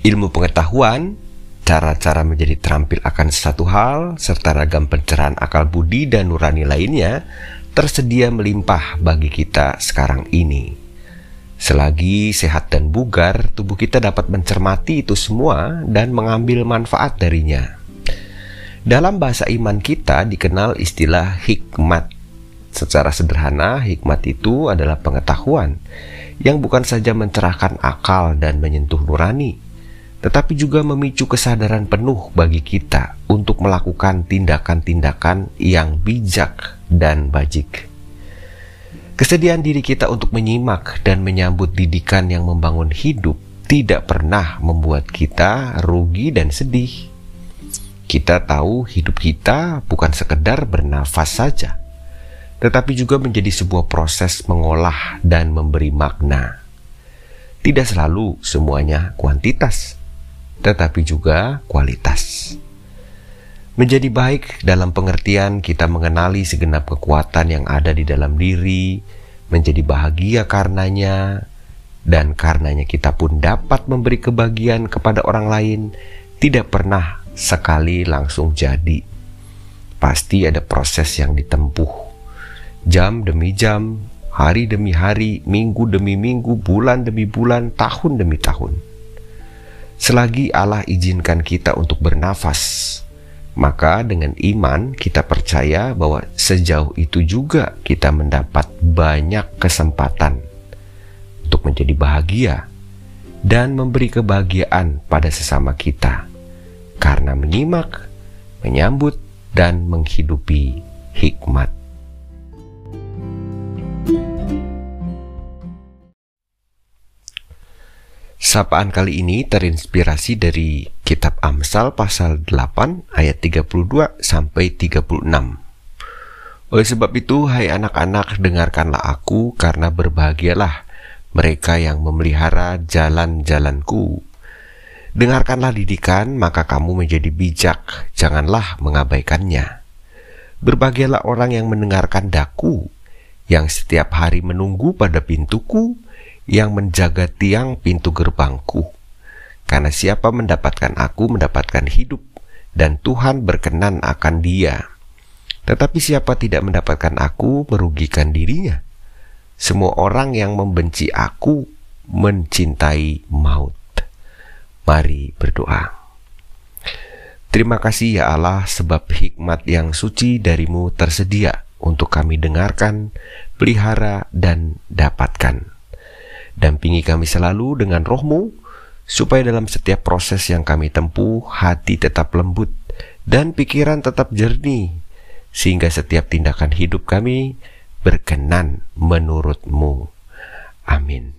Ilmu pengetahuan, cara-cara menjadi terampil akan satu hal, serta ragam pencerahan akal budi dan nurani lainnya tersedia melimpah bagi kita sekarang ini. Selagi sehat dan bugar, tubuh kita dapat mencermati itu semua dan mengambil manfaat darinya. Dalam bahasa iman kita dikenal istilah hikmat. Secara sederhana, hikmat itu adalah pengetahuan yang bukan saja mencerahkan akal dan menyentuh nurani, tetapi juga memicu kesadaran penuh bagi kita untuk melakukan tindakan-tindakan yang bijak dan bajik. Kesediaan diri kita untuk menyimak dan menyambut didikan yang membangun hidup tidak pernah membuat kita rugi dan sedih. Kita tahu hidup kita bukan sekedar bernafas saja, tetapi juga menjadi sebuah proses mengolah dan memberi makna. Tidak selalu semuanya kuantitas, tetapi juga kualitas. Menjadi baik dalam pengertian kita mengenali segenap kekuatan yang ada di dalam diri, menjadi bahagia karenanya, dan karenanya kita pun dapat memberi kebahagiaan kepada orang lain, tidak pernah sekali langsung jadi. Pasti ada proses yang ditempuh. Jam demi jam, hari demi hari, minggu demi minggu, bulan demi bulan, tahun demi tahun. Selagi Allah izinkan kita untuk bernafas, maka dengan iman kita percaya bahwa sejauh itu juga kita mendapat banyak kesempatan untuk menjadi bahagia dan memberi kebahagiaan pada sesama kita karena menyimak, menyambut, dan menghidupi hikmat. Sapaan kali ini terinspirasi dari kitab Amsal pasal 8 ayat 32 sampai 36. Oleh sebab itu, hai anak-anak, dengarkanlah aku karena berbahagialah mereka yang memelihara jalan-jalanku. Dengarkanlah didikan, maka kamu menjadi bijak, janganlah mengabaikannya. Berbahagialah orang yang mendengarkan daku, yang setiap hari menunggu pada pintuku, yang menjaga tiang pintu gerbangku. Karena siapa mendapatkan aku mendapatkan hidup, dan Tuhan berkenan akan dia. Tetapi siapa tidak mendapatkan aku merugikan dirinya. Semua orang yang membenci aku mencintai maut. Mari berdoa. Terima kasih ya Allah sebab hikmat yang suci darimu tersedia untuk kami dengarkan, pelihara, dan dapatkan. Dampingi kami selalu dengan rohmu, supaya dalam setiap proses yang kami tempuh, hati tetap lembut dan pikiran tetap jernih, sehingga setiap tindakan hidup kami berkenan menurutmu. Amin.